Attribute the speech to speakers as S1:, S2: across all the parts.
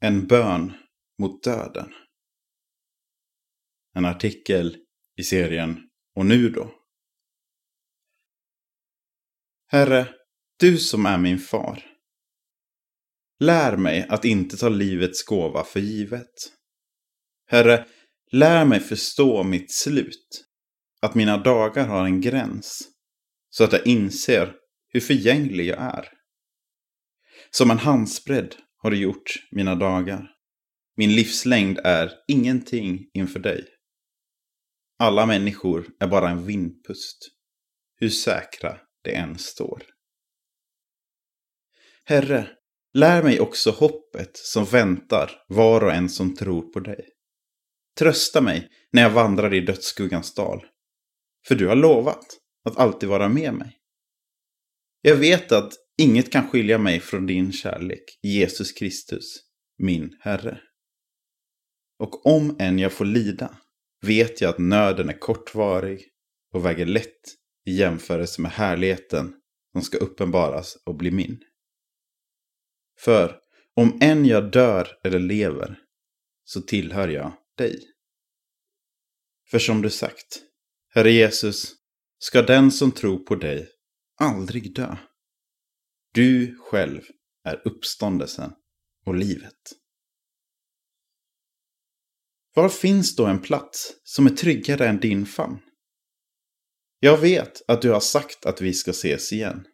S1: En bön mot döden. En artikel i serien Och nu då? Herre, du som är min far. Lär mig att inte ta livets gåva för givet. Herre, lär mig förstå mitt slut. Att mina dagar har en gräns. Så att jag inser hur förgänglig jag är. Som en handsbredd har du gjort mina dagar. Min livslängd är ingenting inför dig. Alla människor är bara en vindpust, hur säkra det än står. Herre, lär mig också hoppet som väntar var och en som tror på dig. Trösta mig när jag vandrar i dödsskuggans dal, för du har lovat att alltid vara med mig. Jag vet att inget kan skilja mig från din kärlek, Jesus Kristus, min Herre. Och om än jag får lida vet jag att nöden är kortvarig och väger lätt i jämförelse med härligheten som ska uppenbaras och bli min. För om än jag dör eller lever så tillhör jag dig. För som du sagt, Herre Jesus, ska den som tror på dig aldrig dö. Du själv är uppståndelsen och livet. Var finns då en plats som är tryggare än din famn? Jag vet att du har sagt att vi ska ses igen.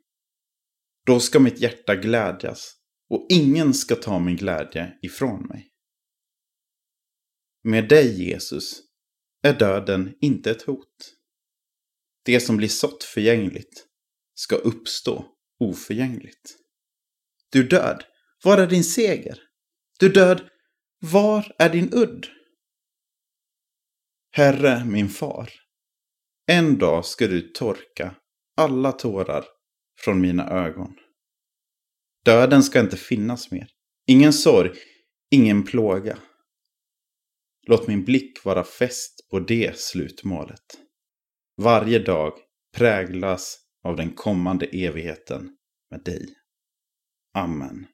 S1: Då ska mitt hjärta glädjas och ingen ska ta min glädje ifrån mig. Med dig, Jesus, är döden inte ett hot. Det som blir sått förgängligt ska uppstå oförgängligt. Du död, var är din seger? Du död, var är din udd? Herre, min far, en dag ska du torka alla tårar från mina ögon. Döden ska inte finnas mer. Ingen sorg, ingen plåga. Låt min blick vara fäst på det slutmålet. Varje dag präglas av den kommande evigheten med dig. Amen.